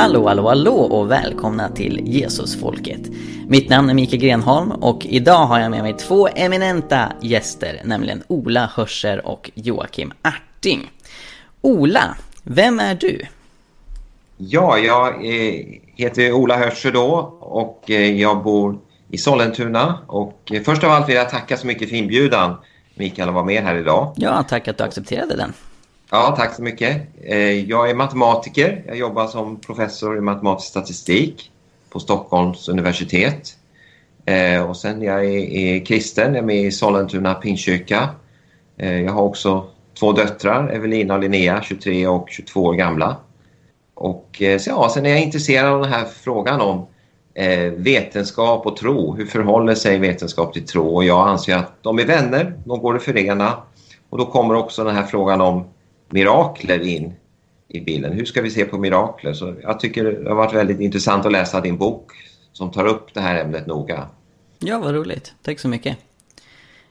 Hallå, hallå, hallå och välkomna till Jesusfolket. Mitt namn är Mikael Grenholm och idag har jag med mig två eminenta gäster, nämligen Ola Hörscher och Joakim Arting. Ola, vem är du? Ja, jag eh, heter Ola Hörscher då och eh, jag bor i Sollentuna. Och eh, först av allt vill jag tacka så mycket för inbjudan, Mikael, att vara med här idag. Ja, tack att du accepterade den. Ja, tack så mycket. Eh, jag är matematiker. Jag jobbar som professor i matematisk statistik på Stockholms universitet. Eh, och sen jag är, kristen, jag är med i Sollentuna Pingstkyrka. Eh, jag har också två döttrar, Evelina och Linnea, 23 och 22 år gamla. Och så ja, sen är jag intresserad av den här frågan om vetenskap och tro. Hur förhåller sig vetenskap till tro? Och jag anser att de är vänner, de går att förena. Och då kommer också den här frågan om mirakler in i bilden. Hur ska vi se på mirakler? Så jag tycker det har varit väldigt intressant att läsa din bok som tar upp det här ämnet noga. Ja, vad roligt. Tack så mycket.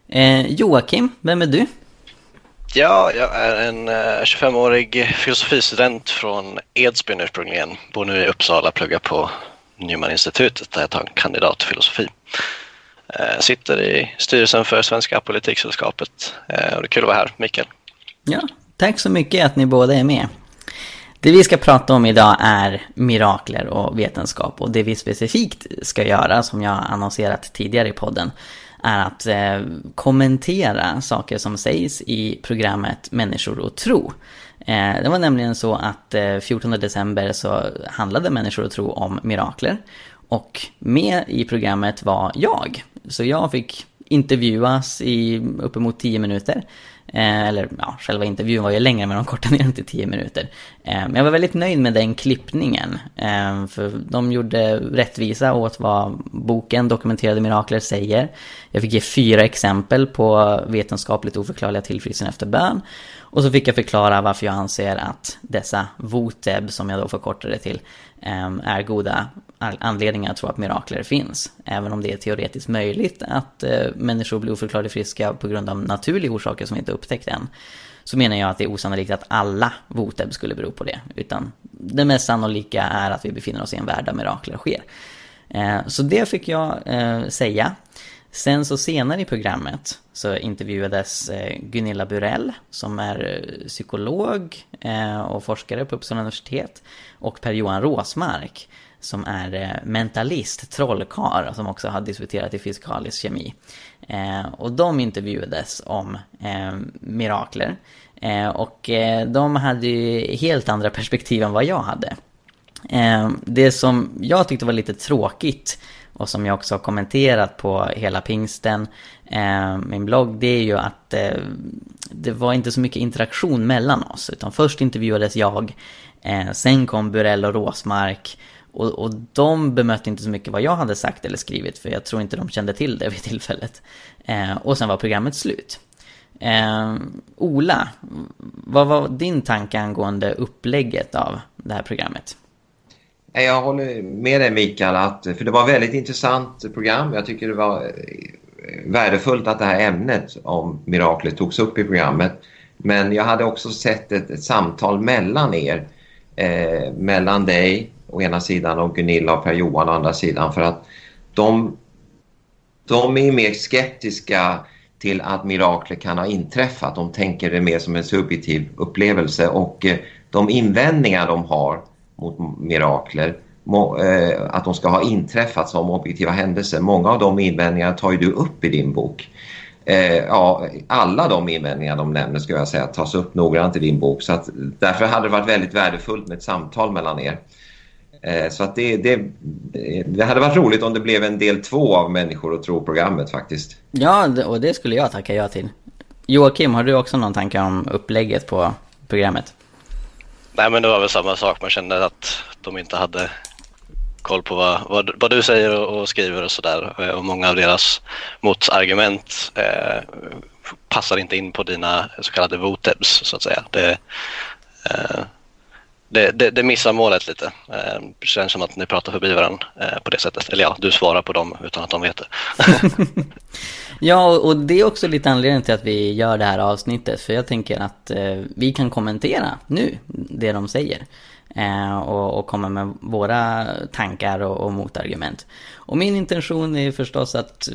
Eh, Joakim, vem är du? Ja, jag är en 25-årig filosofistudent från Edsbyn ursprungligen. Bor nu i Uppsala, pluggar på Newman-institutet där jag tar en kandidat i filosofi. Jag sitter i styrelsen för Svenska politiksällskapet och det är kul att vara här. Mikael. Ja, tack så mycket att ni båda är med. Det vi ska prata om idag är mirakler och vetenskap och det vi specifikt ska göra som jag annonserat tidigare i podden är att eh, kommentera saker som sägs i programmet Människor och tro. Eh, det var nämligen så att eh, 14 december så handlade Människor och tro om mirakler. Och med i programmet var jag. Så jag fick intervjuas i uppemot 10 minuter. Eh, eller ja, själva intervjun var ju längre men de kortade ner den till 10 minuter. Eh, men jag var väldigt nöjd med den klippningen. Eh, för de gjorde rättvisa åt vad boken Dokumenterade Mirakler säger. Jag fick ge fyra exempel på vetenskapligt oförklarliga tillfrisknande efter bön. Och så fick jag förklara varför jag anser att dessa VOTEB, som jag då förkortade till, Ehm, är goda anledningar att tro att mirakler finns. Även om det är teoretiskt möjligt att eh, människor blir oförklarligt friska på grund av naturliga orsaker som vi inte upptäckt än. Så menar jag att det är osannolikt att alla VOTEB skulle bero på det. Utan det mest sannolika är att vi befinner oss i en värld där mirakler sker. Eh, så det fick jag eh, säga. Sen så senare i programmet så intervjuades eh, Gunilla Burell som är eh, psykolog eh, och forskare på Uppsala universitet och Per-Johan Råsmark som är mentalist, trollkar som också har disputerat i fysikalisk kemi. Och de intervjuades om mirakler. Och de hade ju helt andra perspektiv än vad jag hade. Det som jag tyckte var lite tråkigt och som jag också har kommenterat på hela pingsten, eh, min blogg, det är ju att eh, det var inte så mycket interaktion mellan oss. Utan först intervjuades jag, eh, sen kom Burell och Råsmark. Och, och de bemötte inte så mycket vad jag hade sagt eller skrivit, för jag tror inte de kände till det vid tillfället. Eh, och sen var programmet slut. Eh, Ola, vad var din tanke angående upplägget av det här programmet? Jag håller med dig Mikael, att, för det var ett väldigt intressant program. Jag tycker det var eh, värdefullt att det här ämnet om miraklet togs upp i programmet. Men jag hade också sett ett, ett samtal mellan er, eh, mellan dig å ena sidan och Gunilla och Per-Johan å andra sidan. För att de, de är mer skeptiska till att mirakler kan ha inträffat. De tänker det mer som en subjektiv upplevelse och eh, de invändningar de har mot mirakler eh, att de ska ha inträffat som objektiva händelser. Många av de invändningarna tar ju du upp i din bok. Eh, ja, alla de invändningar de nämner ska jag säga tas upp noggrant i din bok. Så att, därför hade det varit väldigt värdefullt med ett samtal mellan er. Eh, så att det, det, det hade varit roligt om det blev en del två av Människor och tro-programmet faktiskt. Ja, och det skulle jag tacka ja till. Joakim, har du också någon tanke om upplägget på programmet? Nej men det var väl samma sak, man kände att de inte hade koll på vad, vad, vad du säger och, skriver och sådär. Och många av deras motargument eh, passar inte in på dina så kallade votebs så att säga. Det, eh, det, det, det, missar målet lite. Eh, det känns som att ni pratar förbi varandra eh, på det sättet. Eller ja, du svarar på dem utan att de vet det. ja, och det är också lite anledningen till att vi gör det här avsnittet. För jag tänker att eh, vi kan kommentera nu det de säger. Eh, och, och komma med våra tankar och, och motargument. Och min intention är förstås att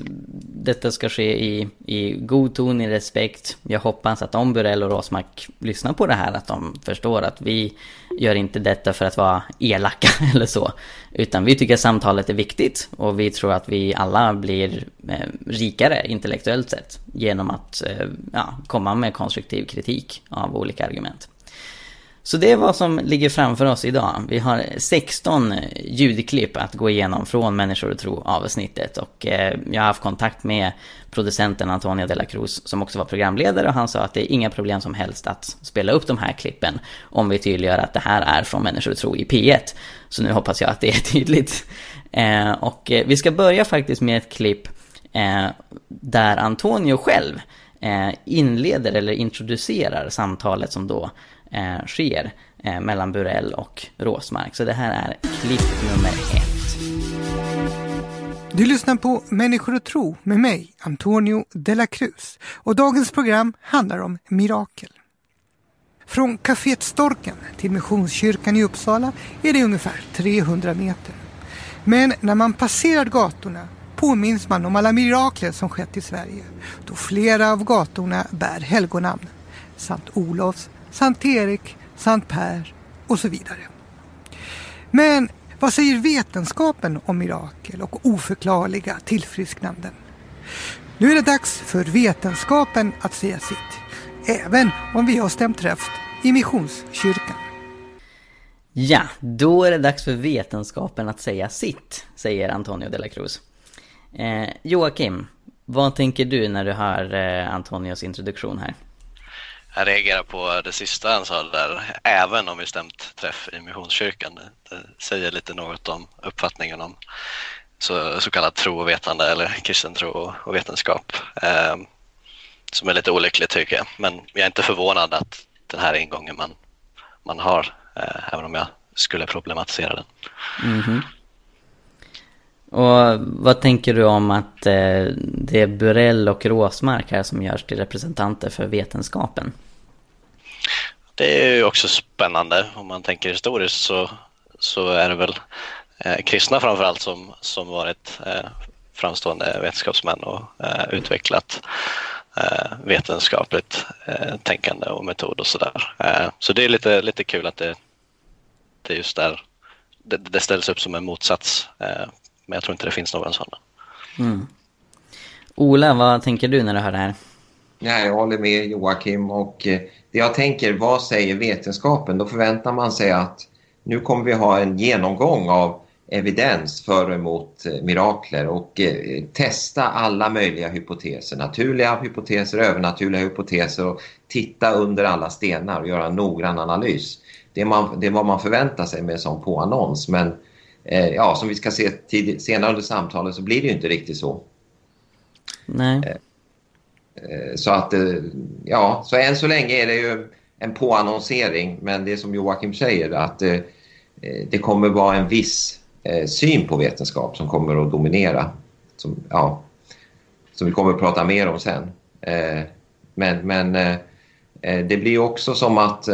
detta ska ske i, i god ton, i respekt. Jag hoppas att om Burell och Rosmark lyssnar på det här, att de förstår att vi gör inte detta för att vara elaka eller så. Utan vi tycker samtalet är viktigt och vi tror att vi alla blir eh, rikare intellektuellt sett genom att eh, ja, komma med konstruktiv kritik av olika argument. Så det är vad som ligger framför oss idag. Vi har 16 eh, ljudklipp att gå igenom från Människor och tro avsnittet. Och eh, jag har haft kontakt med producenten Antonio de la Cruz som också var programledare och han sa att det är inga problem som helst att spela upp de här klippen om vi tydliggör att det här är från Människor och tro i P1. Så nu hoppas jag att det är tydligt. Eh, och vi ska börja faktiskt med ett klipp där Antonio själv inleder eller introducerar samtalet som då eh, sker eh, mellan Burell och Råsmark. Så det här är klipp nummer ett. Du lyssnar på Människor och tro med mig, Antonio de la Cruz. Och dagens program handlar om mirakel. Från kaféet Storken till Missionskyrkan i Uppsala är det ungefär 300 meter. Men när man passerar gatorna påminns man om alla mirakler som skett i Sverige då flera av gatorna bär helgonamn. Sankt Olofs, Sankt Erik, Sankt Per och så vidare. Men vad säger vetenskapen om mirakel och oförklarliga tillfrisknanden? Nu är det dags för vetenskapen att säga sitt, även om vi har stämt träff i Missionskyrkan. Ja, då är det dags för vetenskapen att säga sitt, säger Antonio de la Cruz. Eh, Joakim, vad tänker du när du hör eh, Antonios introduktion här? Jag reagerar på det sista han sa där, även om vi stämt träff i Missionskyrkan. Det säger lite något om uppfattningen om så, så kallat tro och vetande eller kristen tro och, vetenskap. Eh, som är lite olyckligt tycker jag. Men jag är inte förvånad att den här ingången man, man har, eh, även om jag skulle problematisera den. Mm -hmm. Och vad tänker du om att eh, det är Burell och Råsmark här som görs till representanter för vetenskapen? Det är ju också spännande. Om man tänker historiskt så, så är det väl eh, kristna framförallt som, som varit eh, framstående vetenskapsmän och eh, utvecklat eh, vetenskapligt eh, tänkande och metod och sådär. Eh, så det är lite, lite kul att det, det just där det, det ställs upp som en motsats eh, men jag tror inte det finns någon sån. Mm. Ola, vad tänker du när du hör det här? Ja, jag håller med Joakim och eh, det jag tänker, vad säger vetenskapen? Då förväntar man sig att nu kommer vi ha en genomgång av evidens för och emot eh, mirakler och eh, testa alla möjliga hypoteser, naturliga hypoteser, övernaturliga hypoteser och titta under alla stenar och göra en noggrann analys. Det är, man, det är vad man förväntar sig med en sån påannons men eh, ja, som vi ska se tid, senare under samtalet så blir det ju inte riktigt så. Nej. Eh, så att, eh, ja, så än så länge är det ju en påannonsering men det är som Joakim säger att eh, det kommer vara en viss syn på vetenskap som kommer att dominera. Som, ja, som vi kommer att prata mer om sen. men men det blir också som att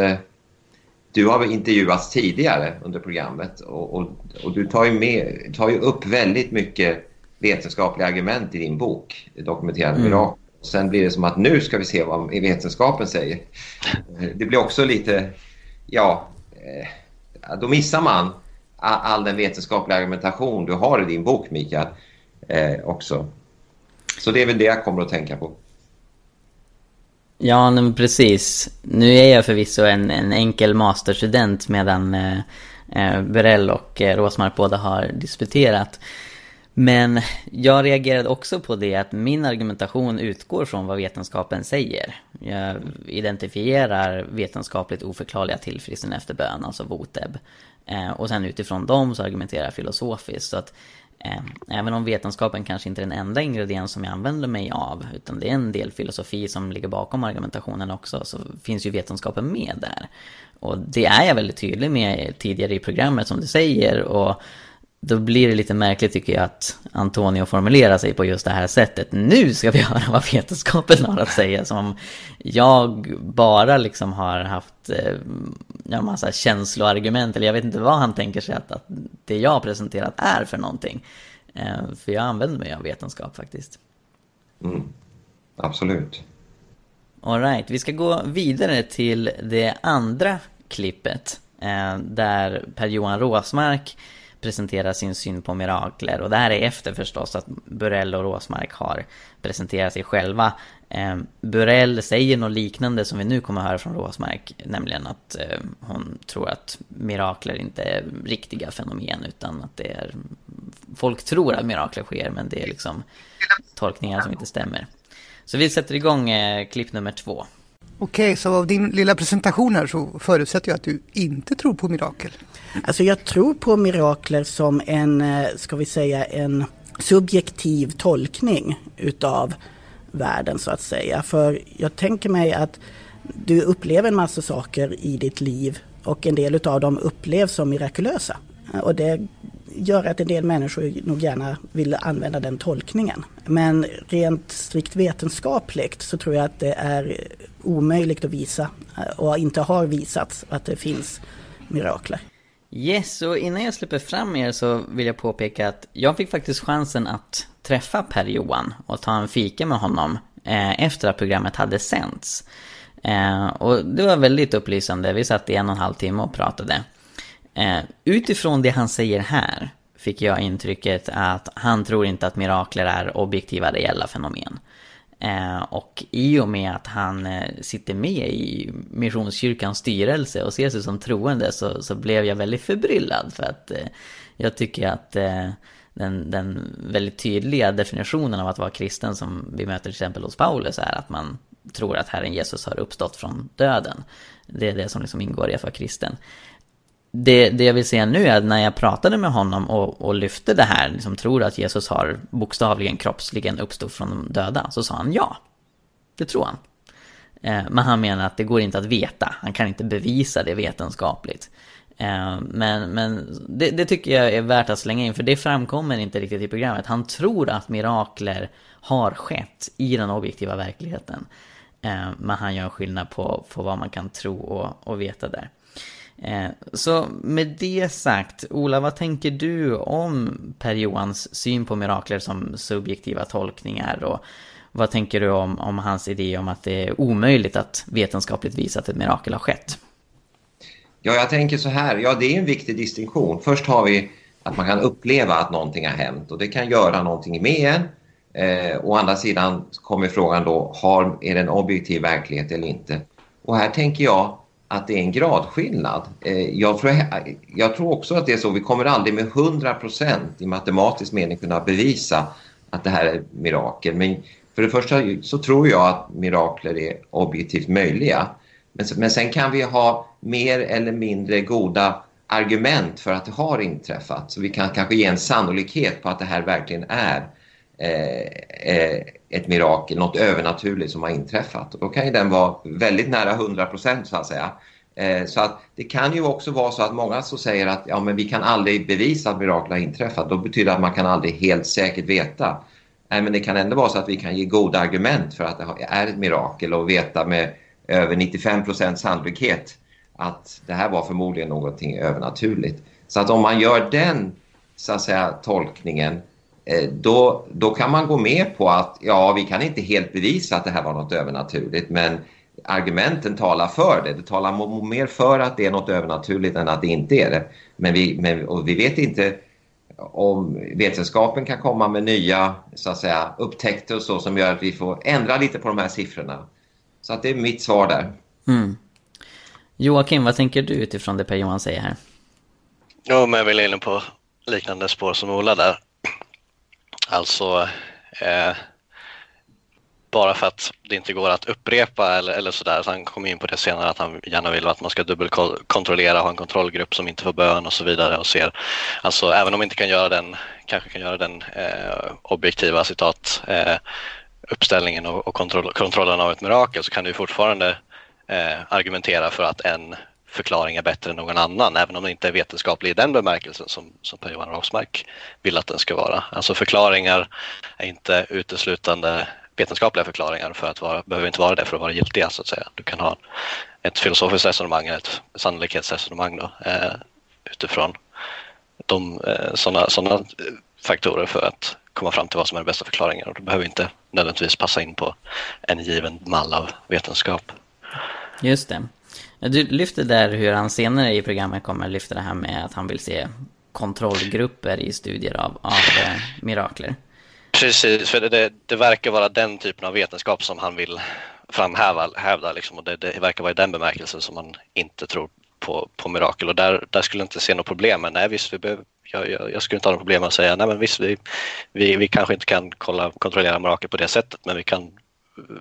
du har intervjuats tidigare under programmet och, och, och du tar ju, med, tar ju upp väldigt mycket vetenskapliga argument i din bok, Dokumenterade mm. mirakel. Sen blir det som att nu ska vi se vad vetenskapen säger. Det blir också lite, ja, eh, då missar man all den vetenskapliga argumentation du har i din bok, Mikael, eh, också. Så det är väl det jag kommer att tänka på. Ja, men precis. Nu är jag förvisso en, en enkel masterstudent medan eh, eh Berell och eh, Rosmark båda har disputerat. Men jag reagerade också på det att min argumentation utgår från vad vetenskapen säger. Jag identifierar vetenskapligt oförklarliga tillfrisknande efter bön, alltså VOTEB. Eh, och sen utifrån dem så argumenterar jag filosofiskt. Så att Eh, även om vetenskapen kanske inte är den enda ingrediens som jag använder mig av, utan det är en del filosofi som ligger bakom argumentationen också, så finns ju vetenskapen med där. Och det är jag väldigt tydlig med tidigare i programmet som du säger, och då blir det lite märkligt tycker jag att Antonio formulerar sig på just det här sättet. Nu ska vi höra vad vetenskapen har att säga. Som om jag bara liksom har haft eh, en massa känsloargument. Eller jag vet inte vad han tänker sig att, att det jag har presenterat är för någonting. Eh, för jag använder mig av vetenskap faktiskt. Mm. Absolut. Alright, vi ska gå vidare till det andra klippet. Eh, där Per-Johan Råsmark presenterar sin syn på mirakler. Och det här är efter förstås att Burell och Rosmark har presenterat sig själva. Eh, Burell säger något liknande som vi nu kommer att höra från Rosmark. Nämligen att eh, hon tror att mirakler inte är riktiga fenomen utan att det är... Folk tror att mirakler sker men det är liksom tolkningar som inte stämmer. Så vi sätter igång eh, klipp nummer två. Okej, så av din lilla presentation här så förutsätter jag att du inte tror på mirakel. Alltså jag tror på mirakler som en, eh, ska vi säga, en subjektiv tolkning utav världen så att säga. För jag tänker mig att du upplever en massa saker i ditt liv och en del utav dem upplevs som mirakulösa. Och det gör att en del människor nog gärna vill använda den tolkningen. Men rent strikt vetenskapligt så tror jag att det är omöjligt att visa eh, och inte har visats att det finns mirakler. Yes, och innan jag släpper fram er så vill jag påpeka att jag fick faktiskt chansen att träffa Per-Johan och ta en fika med honom eh, efter att programmet hade sänts. Eh, och det var väldigt upplysande, vi satt i en och en halv timme och pratade. Eh, utifrån det han säger här fick jag intrycket att han tror inte att mirakler är objektiva reella fenomen. Eh, och i och med att han eh, sitter med i Missionskyrkans styrelse och ser sig som troende så, så blev jag väldigt förbryllad för att eh, jag tycker att den, den väldigt tydliga definitionen av att vara kristen som vi möter till exempel hos Paulus är att man tror att Herren Jesus har uppstått från döden. Det är det som liksom ingår i att vara kristen det, det jag vill säga nu är att när jag pratade med honom och, och lyfte det här, liksom tror att Jesus har bokstavligen kroppsligen uppstått från de döda, så sa han ja. Det tror han. Eh, men han menar att det går inte att veta, han kan inte bevisa det vetenskapligt. Eh, men men det, det, tycker jag är värt att slänga in, för det framkommer inte riktigt i programmet. Han tror att mirakler har skett i den objektiva verkligheten. Eh, men han gör skillnad på, på vad man kan tro och, och veta där. Eh, så med det sagt, Ola, vad tänker du om Per-Johans syn på mirakler som subjektiva tolkningar? Och vad tänker du om, om hans idé om att det är omöjligt att vetenskapligt visa att ett mirakel har skett? Ja, jag tänker så här. Ja, det är en viktig distinktion. Först har vi att man kan uppleva att någonting har hänt och det kan göra någonting med en. Eh, å andra sidan kommer frågan då, har, är det en objektiv verklighet eller inte? Och här tänker jag att det är en gradskillnad. Eh, jag tror, jag tror också att det är så. Vi kommer aldrig med 100 procent i matematisk mening kunna bevisa att det här är mirakel. Men för det första så tror jag att mirakler är objektivt möjliga. Men, men sen kan vi ha mer eller mindre goda argument för att det har inträffat. Så vi kan kanske ge en sannolikhet på att det här verkligen är Eh, eh, ett mirakel, något övernaturligt som har inträffat. Och då kan ju den vara väldigt nära 100 procent, så att säga. Eh, så att det kan ju också vara så att många så säger att ja, men vi kan aldrig bevisa att mirakel har inträffat. Då betyder det att man kan aldrig helt säkert veta. Nej, men det kan ändå vara så att vi kan ge goda argument för att det är ett mirakel och veta med över 95 procents sannolikhet att det här var förmodligen någonting övernaturligt. Så att om man gör den så att säga, tolkningen då, då kan man gå med på att ja, vi kan inte helt bevisa att det här var något övernaturligt men argumenten talar för det. Det talar mer för att det är något övernaturligt än att det inte är det. Men vi, men, och vi vet inte om vetenskapen kan komma med nya så att säga, upptäckter och så som gör att vi får ändra lite på de här siffrorna. Så att det är mitt svar där. Mm. Joakim, vad tänker du utifrån det Per-Johan säger här? Jo, men jag vill inne på liknande spår som Ola där. Alltså, eh, bara för att det inte går att upprepa eller, eller sådär, så han kom in på det senare att han gärna vill att man ska dubbelkontrollera, ha en kontrollgrupp som inte får bön och så vidare och ser, alltså även om man inte kan göra den, kanske kan göra den eh, objektiva citat eh, uppställningen och, och kontroll, kontrollen av ett mirakel så kan du fortfarande eh, argumentera för att en förklaring är bättre än någon annan, även om den inte är vetenskaplig i den bemärkelsen som, som Per-Johan Rosmark vill att den ska vara. Alltså förklaringar är inte uteslutande vetenskapliga förklaringar för att vara, behöver inte vara det för att vara giltiga så att säga. Du kan ha ett filosofiskt resonemang, ett sannolikhetsresonemang då, eh, utifrån de, eh, sådana sådana faktorer för att komma fram till vad som är den bästa förklaringen och det behöver inte nödvändigtvis passa in på en given mall av vetenskap. Just det. Du lyfter där hur han senare i programmet kommer lyfta det här med att han vill se kontrollgrupper i studier av, av eh, mirakler. Precis, för det, det, verkar vara den typen av vetenskap som han vill framhäva hävda, liksom, och det, det verkar vara i den bemärkelsen som man inte tror på, på mirakel och där, där skulle jag inte se något problem. Men nej, visst, vi behöver, jag, jag, jag skulle inte ha något problem med att säga nej men visst, vi, vi, vi kanske inte kan kolla, kontrollera mirakel på det sättet men vi kan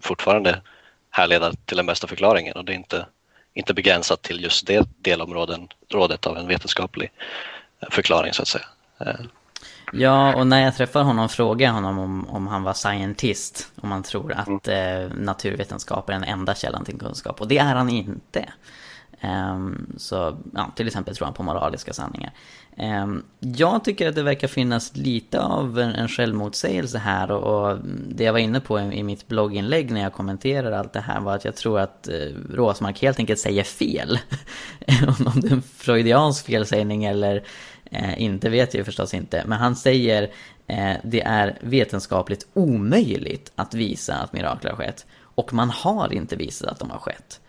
fortfarande härleda till den bästa förklaringen och det är inte, inte begränsat till just det delområdet av en vetenskaplig förklaring så att säga. Eh, Ja, och när jag träffar honom frågar jag honom om, om han var scientist. Om han tror att mm. eh, naturvetenskap är den enda källan till kunskap. Och det är han inte. Um, så, ja, till exempel tror han på moraliska sanningar. Ehm, jag tycker att det verkar finnas lite av en, självmotsägelse här och, det jag var inne på i, mitt blogginlägg när jag kommenterade allt det här var att jag tror att eh, Rosmark helt enkelt säger fel. om det är en freudiansk felsägning eller eh, inte vet jag förstås inte, men han säger eh, det är vetenskapligt omöjligt att visa att mirakler har skett. Och man har inte visat att de har skett.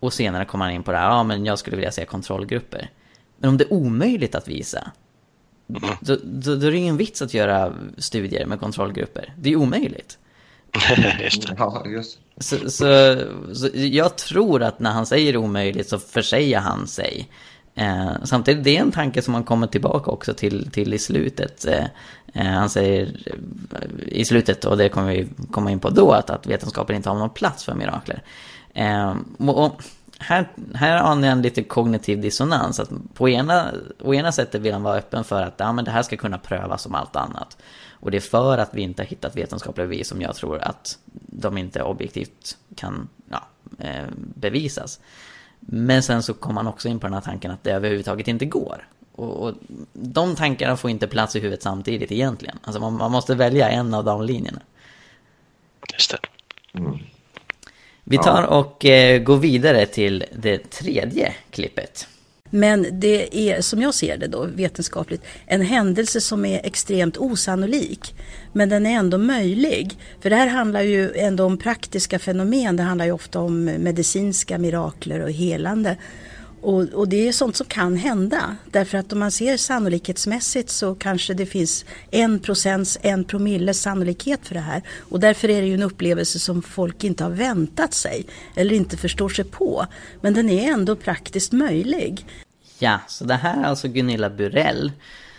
Och senare kommer han in på det här, ja men jag skulle vilja se kontrollgrupper. Men om det är omöjligt att visa, då, då, då är det ingen vits att göra studier med kontrollgrupper. Det är omöjligt. just det. Ja, just. Så, så, så, jag tror att när han säger omöjligt så försäger han sig. Eh, samtidigt, det är en tanke som man kommer tillbaka också till, till i slutet. Eh, eh, han säger eh, i slutet, och det kommer vi komma in på då, att, att vetenskapen inte har någon plats för mirakler. Eh, och, här, här har han en lite kognitiv dissonans. Att på ena, å ena sättet vill han vara öppen för att ja, men det här ska kunna prövas som allt annat. Och det är för att vi inte har hittat vetenskapliga bevis som jag tror att de inte objektivt kan ja, eh, bevisas. Men sen så kom han också in på den här tanken att det överhuvudtaget inte går. Och, och de tankarna får inte plats i huvudet samtidigt egentligen. Alltså man, man måste välja en av de linjerna. Just det. Mm. Vi tar och eh, går vidare till det tredje klippet. Men det är, som jag ser det då vetenskapligt, en händelse som är extremt osannolik. Men den är ändå möjlig. För det här handlar ju ändå om praktiska fenomen. Det handlar ju ofta om medicinska mirakler och helande. Och, och, det är sånt som kan hända. Därför att om man ser sannolikhetsmässigt så kanske det finns en procents, en promille sannolikhet för det här. Och därför är det ju en upplevelse som folk inte har väntat sig eller inte förstår sig på. Men den är ändå praktiskt möjlig. Ja, så det här är alltså Gunilla Burell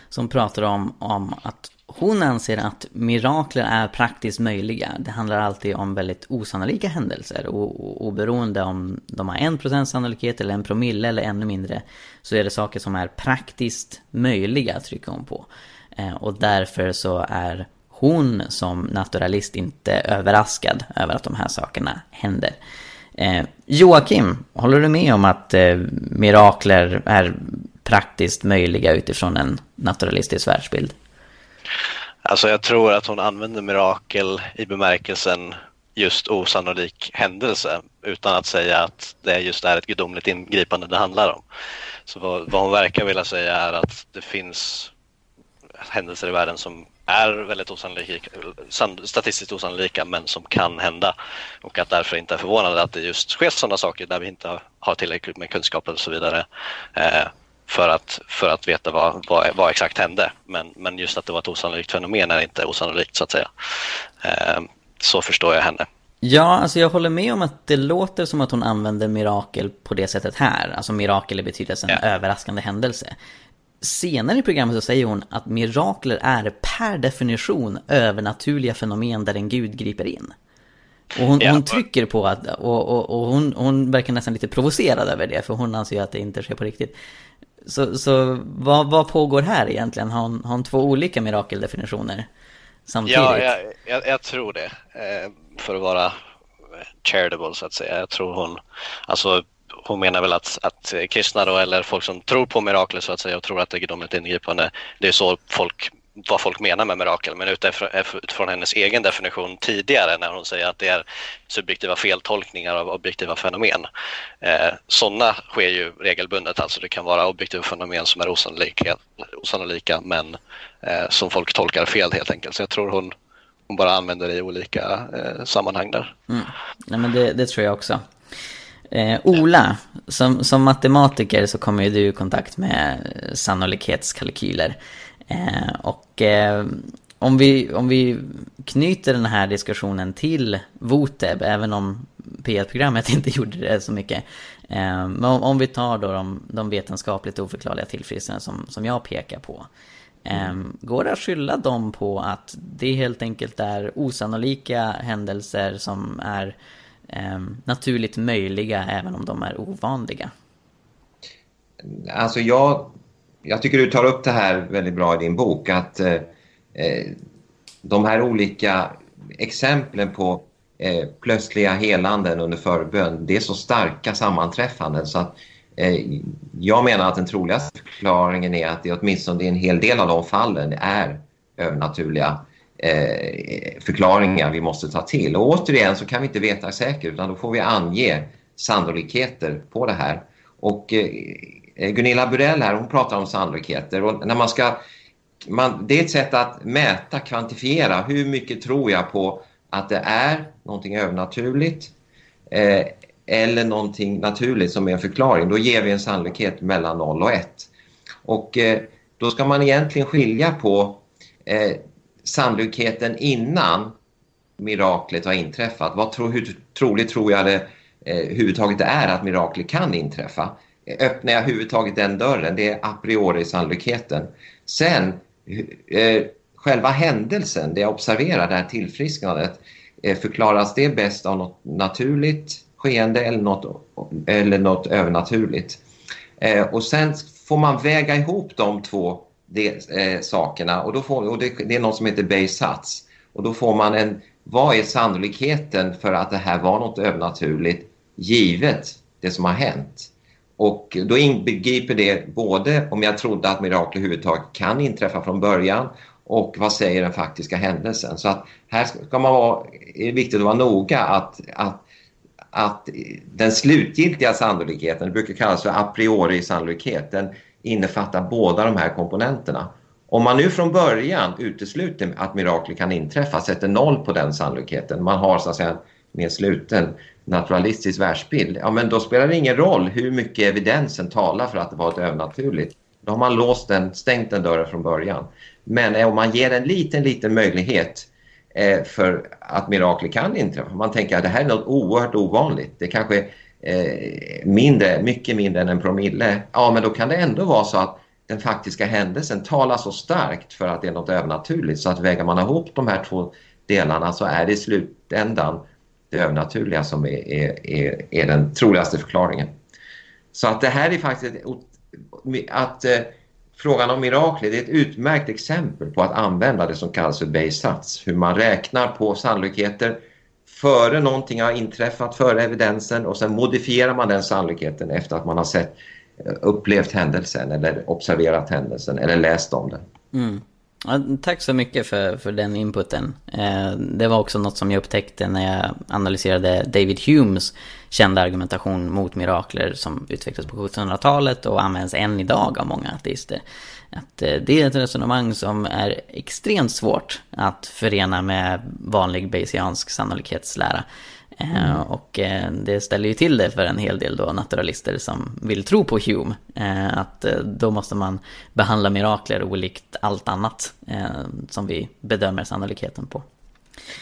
som pratar om, om att hon anser att mirakler är praktiskt möjliga. Det handlar alltid om väldigt osannolika händelser. Och oberoende om de har en procents sannolikhet eller en promille eller ännu mindre. Så är det saker som är praktiskt möjliga, trycker hon på. Eh, och därför så är hon som naturalist inte överraskad över att de här sakerna händer. Eh, Joakim, håller du med om att eh, mirakler är praktiskt möjliga utifrån en naturalistisk världsbild? Alltså jag tror att hon använder mirakel i bemärkelsen just osannolik händelse utan att säga att det just är ett gudomligt ingripande det handlar om. Så vad, vad hon verkar vilja säga är att det finns händelser i världen som är väldigt osannolika, statistiskt osannolika men som kan hända och att därför inte är förvånande att det just sker sådana saker där vi inte har tillräckligt med kunskap och så vidare eh, för, att, för att veta vad, vad, vad, exakt hände. Men, men just att det var ett osannolikt fenomen är inte osannolikt så att säga. Eh, så förstår jag henne. Ja, alltså jag håller med om att det låter som att hon använder mirakel på det sättet här. Alltså mirakel i betydelsen ja. överraskande händelse. Senare i programmet så säger hon att mirakler är per definition övernaturliga fenomen där en gud griper in. Och hon, ja. hon trycker på att, och, och, och hon, hon verkar nästan lite provocerad över det, för hon anser ju att det inte sker på riktigt. Så, så vad, vad pågår här egentligen? Har hon, har hon två olika mirakeldefinitioner samtidigt? Ja, jag, jag, jag tror det. Eh, för att vara charitable så att säga. Jag tror hon, alltså hon menar väl att, att kristna då, eller folk som tror på mirakler så att säga och tror att det är gudomligt ingripande, det är så folk vad folk menar med mirakel, men utifrån, utifrån hennes egen definition tidigare när hon säger att det är subjektiva feltolkningar av objektiva fenomen. Eh, sådana sker ju regelbundet, alltså det kan vara objektiva fenomen som är osannolika, osannolika men eh, som folk tolkar fel helt enkelt. Så jag tror hon, hon bara använder det i olika eh, sammanhang där. Mm. Nej, men det, det, tror jag också. Eh, Ola, som, som matematiker så kommer ju du i kontakt med sannolikhetskalkyler. Eh, och eh, om, vi, om vi knyter den här diskussionen till Voteb, även om P1-programmet inte gjorde det så mycket. Eh, men om, om, vi tar då de, de vetenskapligt oförklarliga tillfrisknandena som, som jag pekar på. Mm. Går det att skylla dem på att det helt enkelt är osannolika händelser som är eh, naturligt möjliga även om de är ovanliga? Alltså jag jag tycker du tar upp det här väldigt bra i din bok att eh, eh, de här olika exemplen på eh, plötsliga helanden under förbön, det är så starka sammanträffanden så att eh, jag menar att den troligaste förklaringen är att det åtminstone i en hel del av de fallen är övernaturliga eh, förklaringar vi måste ta till. Och återigen så kan vi inte veta säkert utan då får vi ange sannolikheter på det här. Och Eh, Eh, Gunilla Burell här, hon pratar om sannolikheter och när man ska man, det är ett sätt att mäta, kvantifiera hur mycket tror jag på att det är någonting övernaturligt eh, eller någonting naturligt som är en förklaring. Då ger vi en sannolikhet mellan 0 och 1. Och eh, då ska man egentligen skilja på eh, sannolikheten innan miraklet har inträffat. Vad tro, hur troligt tror jag det eh, huvudtaget är att miraklet kan inträffa? Öppnar jag överhuvudtaget den dörren. Det är a priori sannolikheten. Sen, eh, själva händelsen, det jag observerar, det här tillfrisknandet, eh, förklaras det bäst av något naturligt skeende eller något, eller något övernaturligt. Eh, och sen får man väga ihop de två de, eh, sakerna och, då får, och det, det, är något som heter Bayes Och då får man en, vad är sannolikheten för att det här var något övernaturligt givet det som har hänt? Och då inbegriper det både om jag trodde att mirakel överhuvudtaget kan inträffa från början och vad säger den faktiska händelsen. Så att här ska man vara, är det viktigt att vara noga att, att, att den slutgiltiga sannolikheten, det brukar kallas för a priori sannolikheten, innefattar båda de här komponenterna. Om man nu från början utesluter att mirakel kan inträffa, sätter noll på den sannolikheten, man har så att säga mer sluten naturalistisk världsbild, ja men då spelar det ingen roll hur mycket evidensen talar för att det var ett övernaturligt. Då har man låst den, stängt den dörren från början. Men eh, om man ger en liten, liten möjlighet eh, för att mirakler kan inträffa. Man tänker att det här är något oerhört ovanligt. Det kanske eh, mindre, mycket mindre än en promille. Ja, men då kan det ändå vara så att den faktiska händelsen talar så starkt för att det är något övernaturligt så att väger man ihop de här två delarna så är det i slutändan det övernaturliga som är, är, är, är, den troligaste förklaringen. Så att det här är faktiskt att eh, frågan om mirakler är ett utmärkt exempel på att använda det som kallas för Bayes Hur man räknar på sannolikheter före någonting har inträffat, före evidensen och sen modifierar man den sannolikheten efter att man har sett, eh, upplevt händelsen eller observerat händelsen eller läst om den. Mm. Ja, tack så mycket för, för den inputen. Eh, det var också något som jag upptäckte när jag analyserade David Humes kända argumentation mot mirakler som utvecklades på 1700-talet och används än idag av många ateister. Att eh, det är ett resonemang som är extremt svårt att förena med vanlig bayesiansk sannolikhetslära. Eh. Och eh, det ställer ju till det för en hel del då naturalister som vill tro på Hume. Eh, att eh, då måste man behandla mirakler olikt allt annat eh, som vi bedömer sannolikheten på.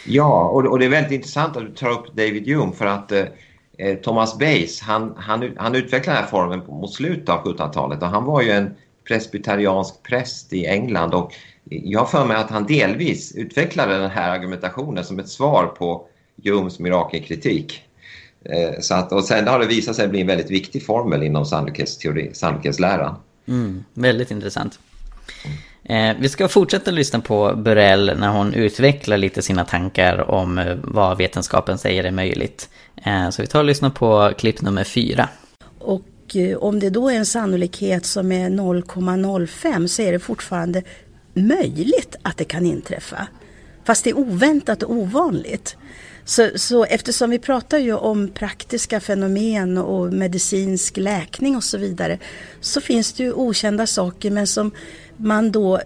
Ja, och, det är väldigt intressant att du tar upp David Hume för att eh, Thomas Bayes, han, han, han utvecklade den här formen mot slutet av 1700-talet och han var ju en presbyteriansk präst i England och jag har för mig att han delvis utvecklade den här argumentationen som ett svar på Humes mirakelkritik. Eh, så att, och sen har det visat sig bli en väldigt viktig formel inom sannolikhetsläran. Mm, väldigt intressant. Eh, vi ska fortsätta lyssna på Burell när hon utvecklar lite sina tankar om eh, vad vetenskapen säger är möjligt. Eh, så vi tar och lyssnar på klipp nummer fyra. Och om det då är en sannolikhet som är 0,05 så är det fortfarande möjligt att det kan inträffa. Fast det är oväntat och ovanligt. Så, så eftersom vi pratar ju om praktiska fenomen och medicinsk läkning och så vidare så finns det ju okända saker men som man då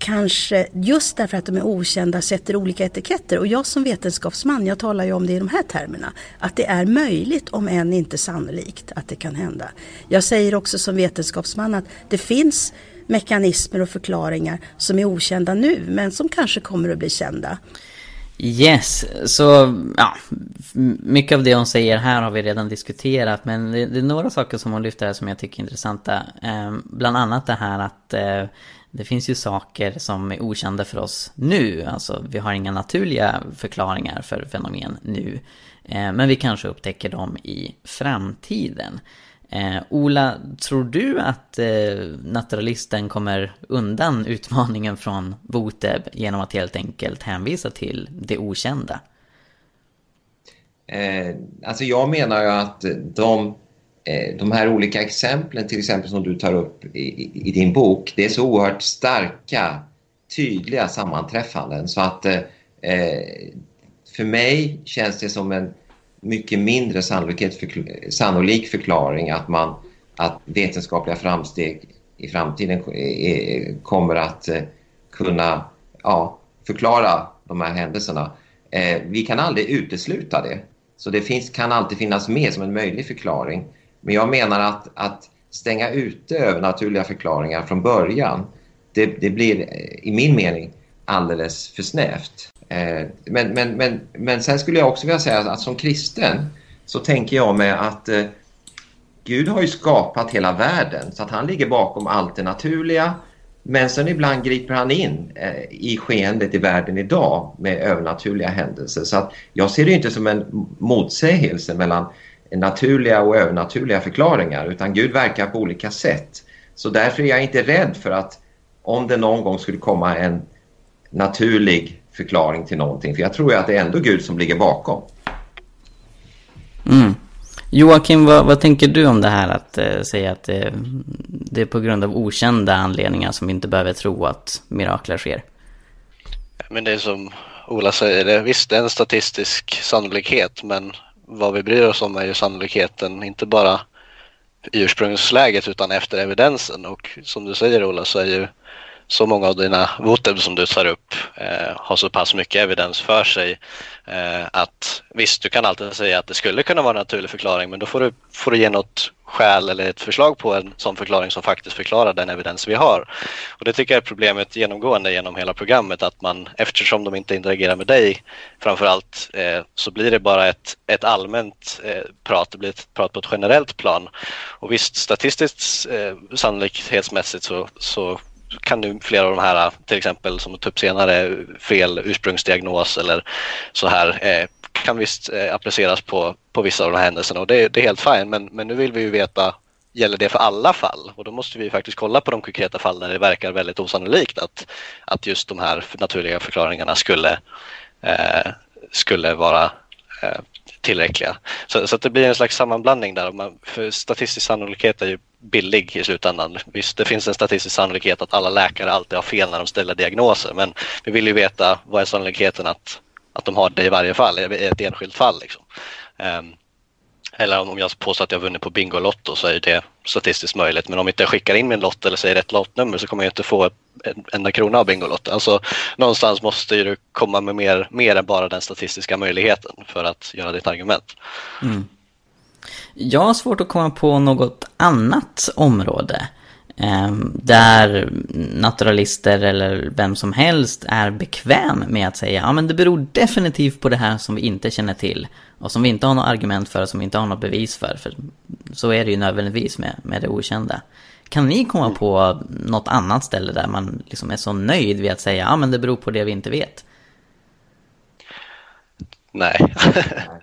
kanske just därför att de är okända sätter olika etiketter. Och jag som vetenskapsman, jag talar ju om det i de här termerna. Att det är möjligt, om än inte sannolikt, att det kan hända. Jag säger också som vetenskapsman att det finns mekanismer och förklaringar som är okända nu men som kanske kommer att bli kända. Yes, så ja, mycket av det hon säger här har vi redan diskuterat men det, det är några saker som hon lyfter här som jag tycker är intressanta. Eh, bland annat det här att eh, det finns ju saker som är okända för oss nu, alltså vi har inga naturliga förklaringar för fenomen nu. Eh, men vi kanske upptäcker dem i framtiden. Eh, Ola, tror du att eh, naturalisten kommer undan utmaningen från Boteb genom att helt enkelt hänvisa till det okända? Eh, alltså jag menar ju att de, eh, de här olika exemplen, till exempel som du tar upp i, i, din bok, det är så oerhört starka, tydliga sammanträffanden så att eh, eh för mig känns det som en mycket mindre för, sannolik förklaring att, man, att vetenskapliga framsteg i framtiden kommer att eh, kunna ja, förklara de här händelserna. Eh, vi kan aldrig utesluta det. Så det finns, kan alltid finnas med som en möjlig förklaring. Men jag menar att, att stänga ute övernaturliga förklaringar från början, det, det blir eh, i min mening alldeles för snävt. Eh, men, men, men, men sen skulle jag också vilja säga att som kristen så tänker jag mig att eh, Gud har ju skapat hela världen så att han ligger bakom allt det naturliga. Men sen ibland griper han in eh, i skeendet i världen idag med övernaturliga händelser. Så att jag ser det inte som en motsägelse mellan naturliga och övernaturliga förklaringar utan Gud verkar på olika sätt. Så därför är jag inte rädd för att om det någon gång skulle komma en naturlig förklaring till någonting. För jag tror ju att det är ändå Gud som ligger bakom. Mm. Joakim, vad, vad, tänker du om det här att eh, säga att eh, det är på grund av okända anledningar som vi inte behöver tro att mirakler sker? Men det är som Ola säger, det, visst det är en statistisk sannolikhet men vad vi bryr oss om är ju sannolikheten, inte bara i ursprungsläget utan efter evidensen och som du säger Ola så är ju så många av dina voter som du tar upp eh, har så pass mycket evidens för sig eh, att visst, du kan alltid säga att det skulle kunna vara en naturlig förklaring men då får du, får du ge något skäl eller ett förslag på en sån förklaring som faktiskt förklarar den evidens vi har. Och det tycker jag är problemet genomgående genom hela programmet att man eftersom de inte interagerar med dig framförallt eh, så blir det bara ett, ett allmänt eh, prat, det blir ett prat på ett generellt plan. Och visst statistiskt eh, sannolikhetsmässigt så, så kan nu flera av de här, till exempel som tog upp typ senare, fel ursprungsdiagnos eller så här, eh, kan visst eh, appliceras på, på vissa av de här händelserna och det, det är helt fint. Men, men nu vill vi ju veta, gäller det för alla fall? Och då måste vi faktiskt kolla på de konkreta fall där det verkar väldigt osannolikt att, att just de här naturliga förklaringarna skulle, eh, skulle vara eh, tillräckliga. Så, så det blir en slags sammanblandning där. Man, för statistisk sannolikhet är ju billig i slutändan. Visst, det finns en statistisk sannolikhet att alla läkare alltid har fel när de ställer diagnoser, men vi vill ju veta vad är sannolikheten att, att de har det i varje fall, i ett enskilt fall. Liksom. Um, eller om jag påstår att jag vunnit på Bingolotto så är det statistiskt möjligt. Men om inte jag skickar in min lott eller säger rätt lottnummer så kommer jag inte få en enda krona av Bingolotto. Alltså någonstans måste du komma med mer, mer än bara den statistiska möjligheten för att göra ditt argument. Mm. Jag har svårt att komma på något annat område ehm, där naturalister eller vem som helst är bekväm med att säga ja men det beror definitivt på det här som vi inte känner till och som vi inte har något argument för och som vi inte har något bevis för. för så är det ju nödvändigtvis med, med det okända. Kan ni komma på något annat ställe där man liksom är så nöjd vid att säga ja men det beror på det vi inte vet? Nej.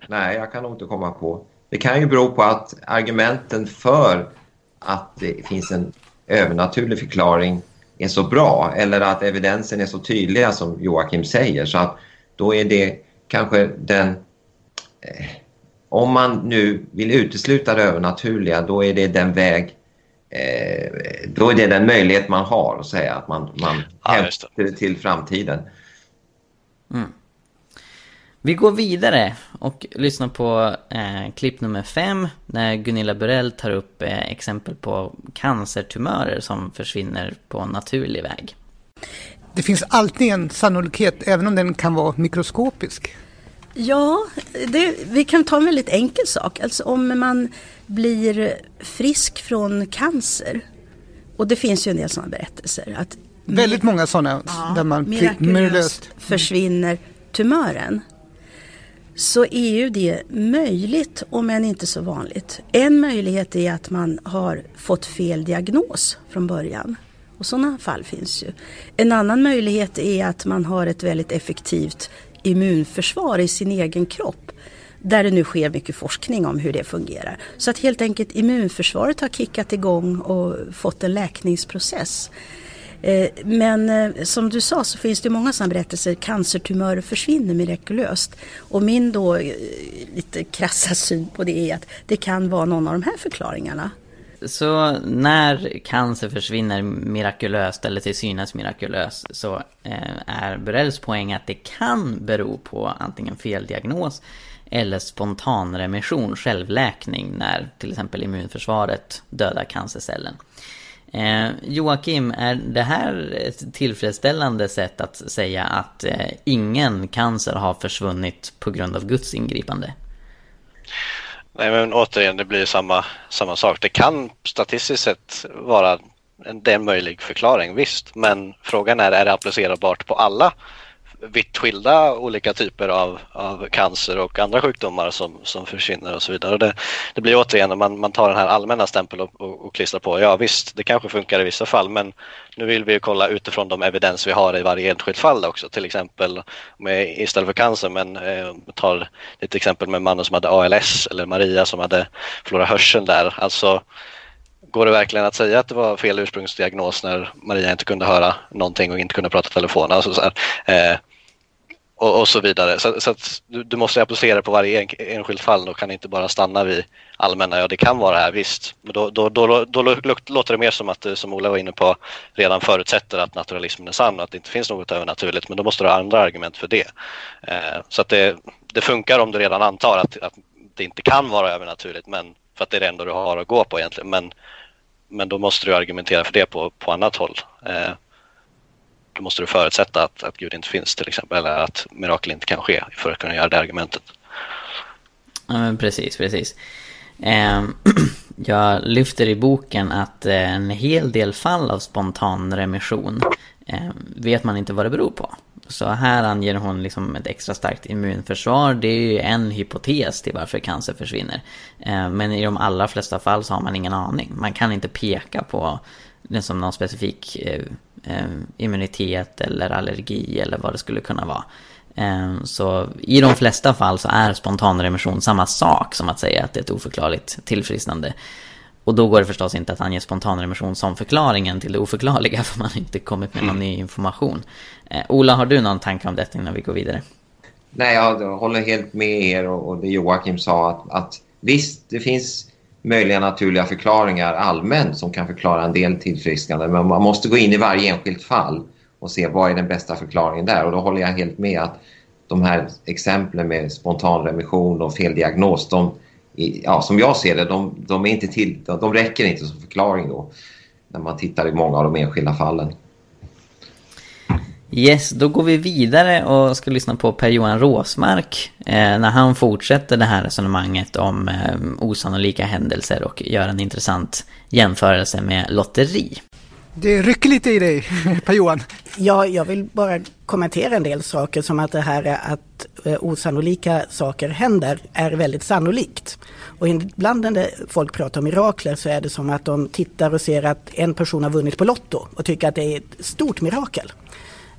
Nej, jag kan nog inte komma på. Det kan ju bero på att argumenten för att det finns en övernaturlig förklaring är så bra eller att evidensen är så tydliga som Joakim säger. Så att då är det kanske den eh, om man nu vill utesluta det övernaturliga då är det den väg eh, då är det den möjlighet man har att säga att man, man Ja, hämtar det till framtiden. Vi går vidare och lyssnar på eh, klipp nummer fem när Gunilla Burell tar upp eh, exempel på cancertumörer som försvinner på naturlig väg. Det finns alltid en sannolikhet, även om den kan vara mikroskopisk. Ja, det, vi kan ta en väldigt enkel sak. Alltså om man blir frisk från cancer. Och det finns ju en del sådana berättelser. Att Väldigt många sådana där man mirakulöst försvinner tumören. Så är ju det möjligt, om än inte så vanligt. En möjlighet är att man har fått fel diagnos från början. Och sådana fall finns ju. En annan möjlighet är att man har ett väldigt effektivt immunförsvar i sin egen kropp. Där det nu sker mycket forskning om hur det fungerar. Så att helt enkelt immunförsvaret har kickat igång och fått en läkningsprocess. Eh, men eh, som du sa så finns det många sådana berättelser. Cancertumörer försvinner mirakulöst. Och min då eh, lite krassa syn på det är att det kan vara någon av de här förklaringarna. Så när cancer försvinner mirakulöst eller till synes mirakulöst så är Burells poäng att det kan bero på antingen feldiagnos eller spontanremission, självläkning, när till exempel immunförsvaret dödar cancercellen. Eh, Joakim, är det här ett tillfredsställande sätt att säga att eh, ingen cancer har försvunnit på grund av Guds ingripande? Nej men återigen, det blir samma, samma sak. Det kan statistiskt sett vara en, det är en möjlig förklaring, visst. Men frågan är, är det applicerbart på alla vitt skilda olika typer av, av cancer och andra sjukdomar som, som försvinner och så vidare. Och det, det blir återigen när man, man tar den här allmänna stämpeln och, och, och klistrar på. Ja visst, det kanske funkar i vissa fall men nu vill vi ju kolla utifrån de evidens vi har i varje enskilt fall också. Till exempel med, istället för cancer, men eh, tar ett exempel med mannen som hade ALS eller Maria som hade förlorat hörseln där. Alltså Går det verkligen att säga att det var fel ursprungsdiagnos när Maria inte kunde höra någonting och inte kunde prata telefon? Alltså så här, eh, och, och, så vidare. Så, så att du, du, måste applicera på varje en, enskilt fall och kan inte bara stanna vid allmänna, ja det kan vara det här visst. Men då, då, då, då, låter det mer som att, som Ola var inne på, redan förutsätter att naturalismen är sann och att det inte finns något övernaturligt. Men då måste du ha andra argument för det. Eh, så att det, det funkar om du redan antar att, att det inte kan vara övernaturligt, men för att det är det enda du har att gå på egentligen. Men, men då måste du argumentera för det på, på annat håll. Eh, då måste du förutsätta att, att Gud inte finns till exempel, eller att mirakel inte kan ske för att kunna göra det argumentet. Ja, men precis, precis. Eh, jag lyfter i boken att eh, en hel del fall av spontan remission eh, vet man inte vad det beror på. Så här anger hon liksom ett extra starkt immunförsvar. Det är ju en hypotes till varför cancer försvinner. Eh, men i de allra flesta fall så har man ingen aning. Man kan inte peka på liksom någon specifik eh, eh, immunitet eller allergi eller vad det skulle kunna vara. Så i de flesta fall så är spontan remission samma sak som att säga att det är ett oförklarligt tillfrisknande. Och då går det förstås inte att ange spontanremission som förklaringen till det oförklarliga för man har inte kommit med någon ny information. Eh, Ola, har du någon tanke om detta innan vi går vidare? Nej, jag håller helt med er och, och det Joakim sa att, att visst, det finns möjliga naturliga förklaringar allmänt som kan förklara en del tillfrisknande men man måste gå in i varje enskilt fall och se vad är den bästa förklaringen där och då håller jag helt med att de här exemplen med spontanremission och feldiagnos, de, ja, som jag ser det, de, de, är inte till, de räcker inte som förklaring då när man tittar i många av de enskilda fallen. Yes, då går vi vidare och ska lyssna på Per-Johan Råsmark eh, när han fortsätter det här resonemanget om eh, osannolika händelser och gör en intressant jämförelse med lotteri. Det rycker lite i dig, Per-Johan. Ja, jag vill bara kommentera en del saker som att det här att eh, osannolika saker händer är väldigt sannolikt. Och ibland när folk pratar om mirakler så är det som att de tittar och ser att en person har vunnit på Lotto och tycker att det är ett stort mirakel.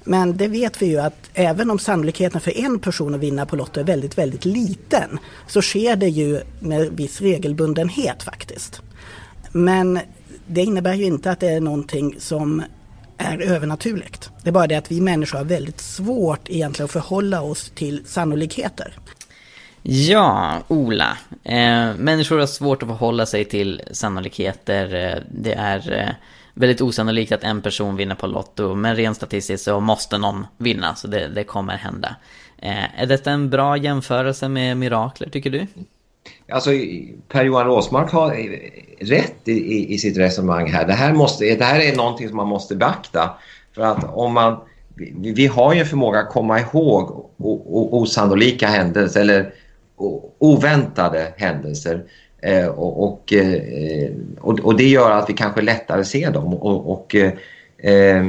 Men det vet vi ju att även om sannolikheten för en person att vinna på Lotto är väldigt, väldigt liten så sker det ju med viss regelbundenhet faktiskt. Men det innebär ju inte att det är någonting som är övernaturligt. Det är bara det att vi människor har väldigt svårt egentligen att förhålla oss till sannolikheter. Ja, Ola. Eh, människor har svårt att förhålla sig till sannolikheter. Eh, det är eh, väldigt osannolikt att en person vinner på Lotto, men rent statistiskt så måste någon vinna, så det, det kommer hända. Eh, är detta en bra jämförelse med mirakler, tycker du? Alltså, Per-Johan Råsmark har rätt i, i, i, sitt resonemang här. Det här, måste, det här är någonting som man måste beakta. För att om man... Vi, vi har ju en förmåga att komma ihåg o, o, osannolika händelser eller o, oväntade händelser. Eh, och, eh, och, och, det gör att vi kanske lättare ser dem. Och, och eh, eh,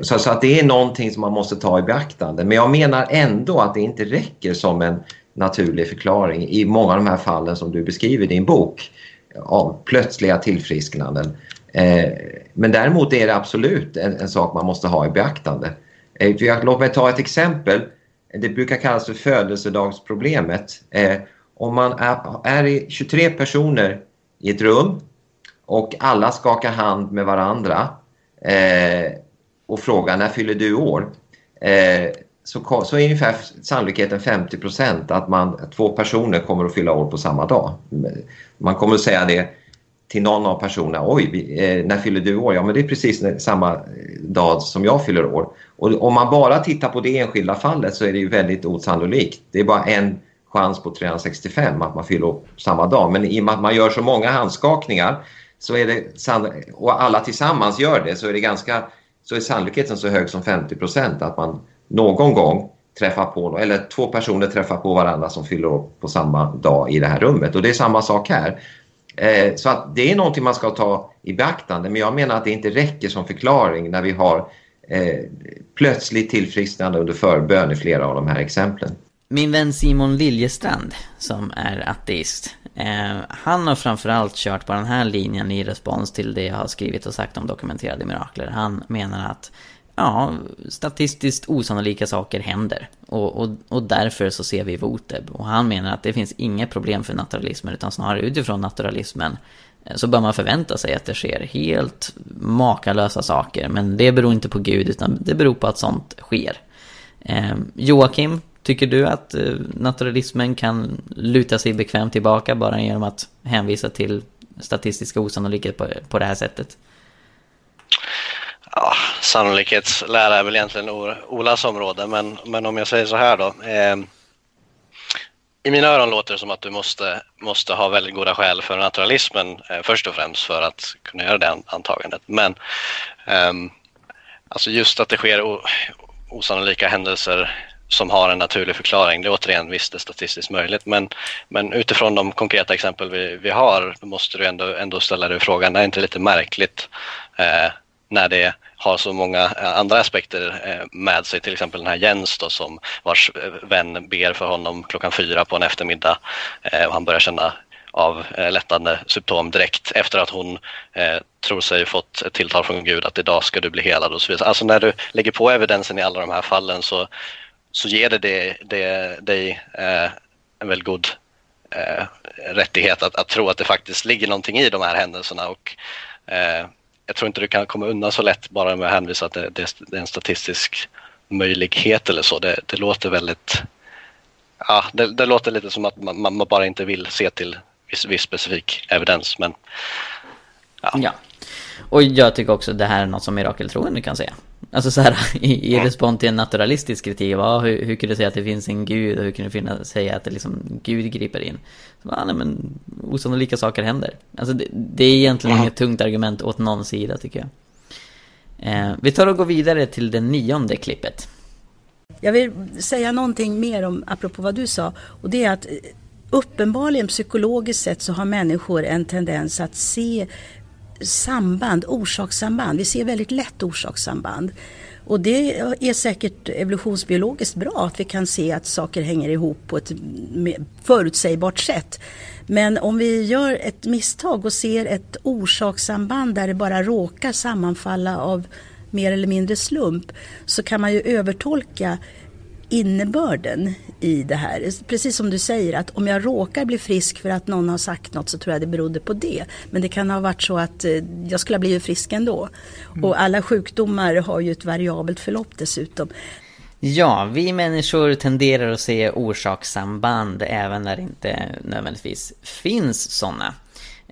så, så, att det är någonting som man måste ta i beaktande. Men jag menar ändå att det inte räcker som en naturlig förklaring i många av de här fallen som du beskriver i din bok av plötsliga tillfrisknanden. Eh, men däremot är det absolut en, en, sak man måste ha i beaktande. Eh, låt mig ta ett exempel. Det brukar kallas för födelsedagsproblemet. Eh, om man är, är 23 personer i ett rum och alla skakar hand med varandra eh, och frågar när fyller du år? Eh, så, så är ungefär sannolikheten 50 procent att man, två personer kommer att fylla år på samma dag. Man kommer att säga det till någon av personerna. Oj, vi, eh, när fyller du år? Ja, men det är precis samma eh, dag som jag fyller år. Och om man bara tittar på det enskilda fallet så är det ju väldigt osannolikt. Det är bara en chans på 365 att man fyller år samma dag. Men i och med att man gör så många handskakningar så är det, och alla tillsammans gör det så är det ganska så är sannolikheten så hög som 50 procent att man någon gång träffar på, eller två personer träffar på varandra som fyller år på samma dag i det här rummet. Och det är samma sak här. Eh, så att det är någonting man ska ta i beaktande men jag menar att det inte räcker som förklaring när vi har eh, plötsligt tillfrisknande under förbön i flera av de här exemplen. Min vän Simon Liljestrand, som är ateist, eh, han har framförallt kört på den här linjen i respons till det jag har skrivit och sagt om dokumenterade mirakler. Han menar att ja, statistiskt osannolika saker händer. Och, och, och därför så ser vi Voteb. Och han menar att det finns inga problem för naturalismen, utan snarare utifrån naturalismen eh, så bör man förvänta sig att det sker helt makalösa saker. Men det beror inte på Gud, utan det beror på att sånt sker. Eh, Joakim, tycker du att eh, naturalismen kan luta sig bekvämt tillbaka bara genom att hänvisa till statistiska osannolikhet på, på det här sättet? Sannolikhetslära är väl egentligen Olas område, men, men om jag säger så här då. Eh, I mina öron låter det som att du måste, måste ha väldigt goda skäl för naturalismen eh, först och främst för att kunna göra det antagandet. Men eh, alltså just att det sker osannolika händelser som har en naturlig förklaring. Det är återigen visst det är statistiskt möjligt men, men utifrån de konkreta exempel vi, vi har måste du ändå, ändå ställa dig frågan, är det inte lite märkligt eh, när det har så många eh, andra aspekter eh, med sig. Till exempel den här Jens då, som vars eh, vän ber för honom klockan fyra på en eftermiddag och han börjar känna av lättande symptom direkt efter att hon eh, tror sig fått ett tilltal från Gud att idag ska du bli helad och så vidare. Alltså när du lägger på evidensen i alla de här fallen så, så ger det, det, det dig eh, en väldigt god eh, rättighet att, att tro att det faktiskt ligger någonting i de här händelserna och jag tror inte du kan komma undan så lätt bara med att hänvisa att det, det, det är en statistisk möjlighet eller så. Det, det låter väldigt... Ja, det, det, låter lite som att man, man, bara inte vill se till viss, viss specifik evidens. Men, ja. ja. Och jag tycker också att det här är något som mirakeltroende kan säga. Alltså så här, i, i respons till en naturalistisk kritik, ja, hur, hur kan du säga att det finns en gud och hur kan du finna, säga att det liksom, Gud griper in? Så, ja, nej, men osannolika saker händer. Alltså det, det är egentligen inget tungt argument åt någon sida tycker jag. Eh, vi tar och går vidare till det nionde klippet. Jag vill säga någonting mer om, apropå vad du sa, och det är att eh, uppenbarligen psykologiskt sett så har människor en tendens att se samband, orsakssamband. Vi ser väldigt lätt orsakssamband. Och det är säkert evolutionsbiologiskt bra att vi kan se att saker hänger ihop på ett förutsägbart sätt. Men om vi gör ett misstag och ser ett orsakssamband där det bara råkar sammanfalla av mer eller mindre slump så kan man ju övertolka innebörden i det här. Precis som du säger att om jag råkar bli frisk för att någon har sagt något så tror jag det berodde på det. Men det kan ha varit så att eh, jag skulle ha blivit frisk ändå. Mm. Och alla sjukdomar har ju ett variabelt förlopp dessutom. Ja, vi människor tenderar att se orsakssamband även när det inte nödvändigtvis finns sådana.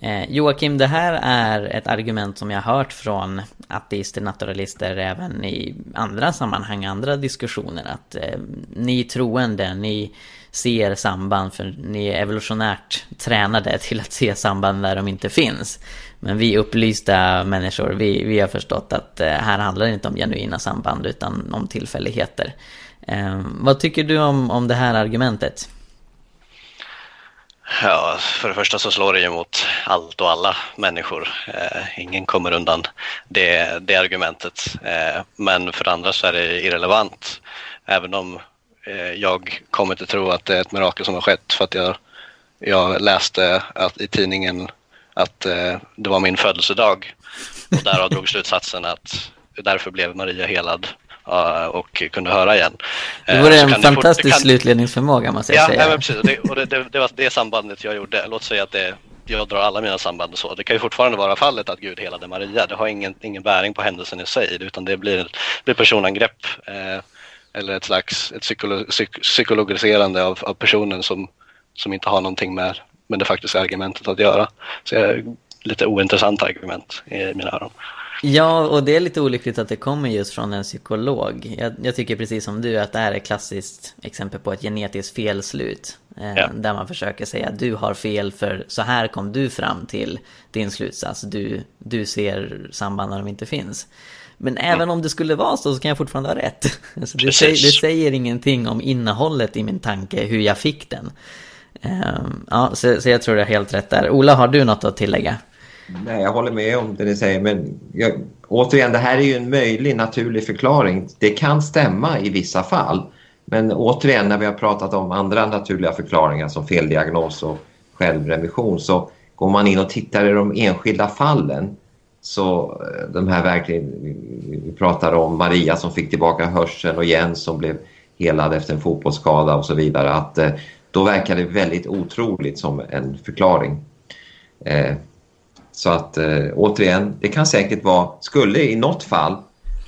Eh, Joakim, det här är ett argument som jag har hört från ateister, naturalister även i andra sammanhang, andra diskussioner. Att eh, ni troende, ni ser samband för ni är evolutionärt tränade till att se samband där de inte finns. Men vi upplysta människor, vi, vi har förstått att eh, här handlar det inte om genuina samband utan om tillfälligheter. Eh, vad tycker du om, om det här argumentet? Ja, för det första så slår det ju mot allt och alla människor. Eh, ingen kommer undan det, det argumentet. Eh, men för det andra så är det irrelevant. Även om eh, jag kommer inte tro att det är ett mirakel som har skett för att jag, jag läste att, i tidningen att eh, det var min födelsedag och därav drog slutsatsen att därför blev Maria helad och kunde höra igen. Det vore en fantastisk kan... slutledningsförmåga måste jag ja, säga. Ja, precis. Det, och det, det, det, var det sambandet jag gjorde. Låt säga att det, jag drar alla mina samband och så. Det kan ju fortfarande vara fallet att Gud helade Maria. Det har ingen, ingen bäring på händelsen i sig utan det blir, blir personangrepp eh, eller ett slags ett psykolo, psyk, psykologiserande av, av personen som, som inte har någonting med, med det faktiska argumentet att göra. Så är lite ointressant argument i mina öron. Ja, och det är lite olyckligt att det kommer just från en psykolog. Jag, jag tycker precis som du att det här är ett klassiskt exempel på ett genetiskt felslut. Eh, ja. Där man försöker säga att du har fel för så här kom du fram till din slutsats. Du, du ser samband när de inte finns. Men mm. även om det skulle vara så, så kan jag fortfarande ha rätt. Alltså det, säger, det, säger, ingenting om innehållet i min tanke, hur jag fick den. Um, ja, så, så jag tror det är helt rätt där. Ola, har du något att tillägga? Nej, jag håller med om det ni säger. Men jag, återigen, det här är ju en möjlig naturlig förklaring. Det kan stämma i vissa fall. Men återigen, när vi har pratat om andra naturliga förklaringar som feldiagnos och självremission så går man in och tittar i de enskilda fallen så eh, de här verkligen, vi pratar om Maria som fick tillbaka hörseln och Jens som blev helad efter en fotbollsskada och så vidare att eh, då verkar det väldigt otroligt som en förklaring. Eh, så att eh, återigen, det kan säkert vara, skulle i något fall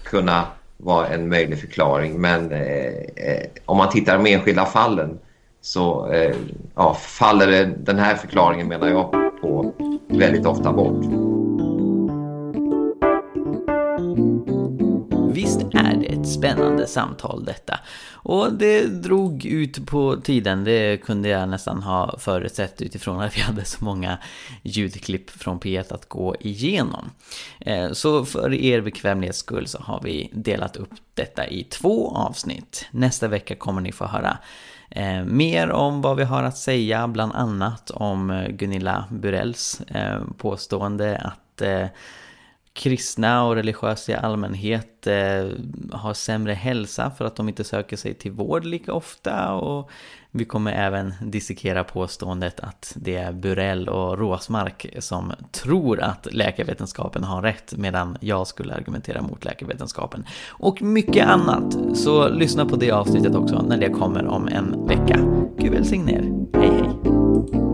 kunna vara en möjlig förklaring. Men eh, eh om man tittar på de enskilda fallen så eh, ja, faller den här förklaringen menar jag på väldigt ofta bort. Spännande samtal detta. Och det drog ut på tiden, det kunde jag nästan ha förutsett utifrån att vi hade så många ljudklipp från P1 att gå igenom. Eh, så för er bekvämlighets skull så har vi delat upp detta i två avsnitt. Nästa vecka kommer ni få höra Eh, mer om vad vi har att säga, bland annat om Gunilla Burells eh, påstående att eh, kristna och religiösa i allmänhet eh, har sämre hälsa för att de inte söker sig till vård lika ofta och vi kommer även dissekera påståendet att det är Burell och Råsmark som tror att läkarvetenskapen har rätt medan jag skulle argumentera mot läkarvetenskapen. Och mycket annat. Så lyssna på det avsnittet också när det kommer om en vecka. Gud välsigne er. Hej hej!